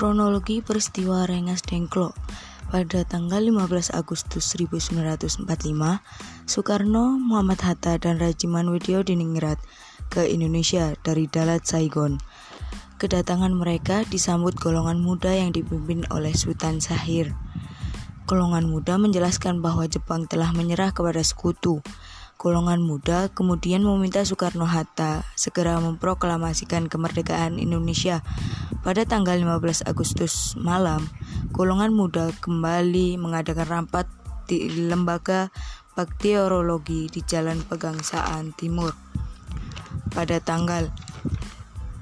Kronologi peristiwa Rengas Dengklok pada tanggal 15 Agustus 1945, Soekarno, Muhammad Hatta, dan Rajiman Widyo Diningrat ke Indonesia dari Dalat Saigon. Kedatangan mereka disambut golongan muda yang dipimpin oleh Sultan Sahir. Golongan muda menjelaskan bahwa Jepang telah menyerah kepada sekutu. Golongan muda kemudian meminta Soekarno-Hatta segera memproklamasikan kemerdekaan Indonesia. Pada tanggal 15 Agustus malam, golongan muda kembali mengadakan rapat di lembaga bakteriologi di Jalan Pegangsaan Timur. Pada tanggal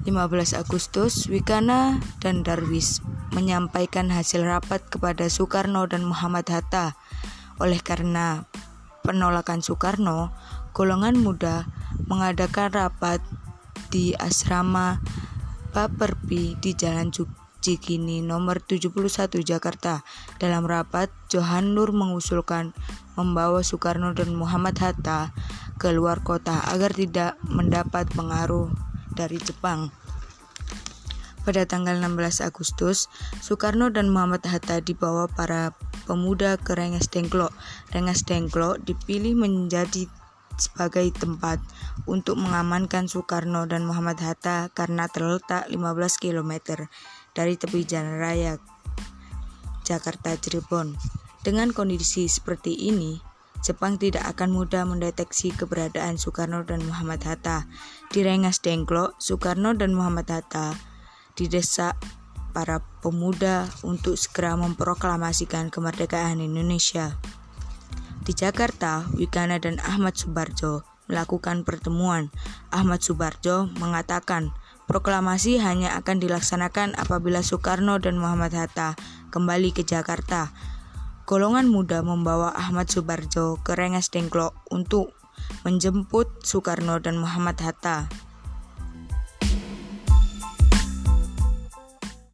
15 Agustus, Wikana dan Darwis menyampaikan hasil rapat kepada Soekarno dan Muhammad Hatta. Oleh karena penolakan Soekarno, golongan muda mengadakan rapat di asrama Paperpi di Jalan Cikini nomor 71 Jakarta. Dalam rapat, Johan Nur mengusulkan membawa Soekarno dan Muhammad Hatta ke luar kota agar tidak mendapat pengaruh dari Jepang. Pada tanggal 16 Agustus, Soekarno dan Muhammad Hatta dibawa para pemuda ke Rengas Dengklok. Rengas Dengklok dipilih menjadi sebagai tempat untuk mengamankan Soekarno dan Muhammad Hatta karena terletak 15 km dari tepi jalan raya Jakarta Cirebon. Dengan kondisi seperti ini, Jepang tidak akan mudah mendeteksi keberadaan Soekarno dan Muhammad Hatta. Di Rengas Dengklok, Soekarno dan Muhammad Hatta didesak para pemuda untuk segera memproklamasikan kemerdekaan Indonesia. Di Jakarta, Wikana dan Ahmad Subarjo melakukan pertemuan. Ahmad Subarjo mengatakan, proklamasi hanya akan dilaksanakan apabila Soekarno dan Muhammad Hatta kembali ke Jakarta golongan muda membawa Ahmad Subarjo ke Rengas Dengklok untuk menjemput Soekarno dan Muhammad Hatta.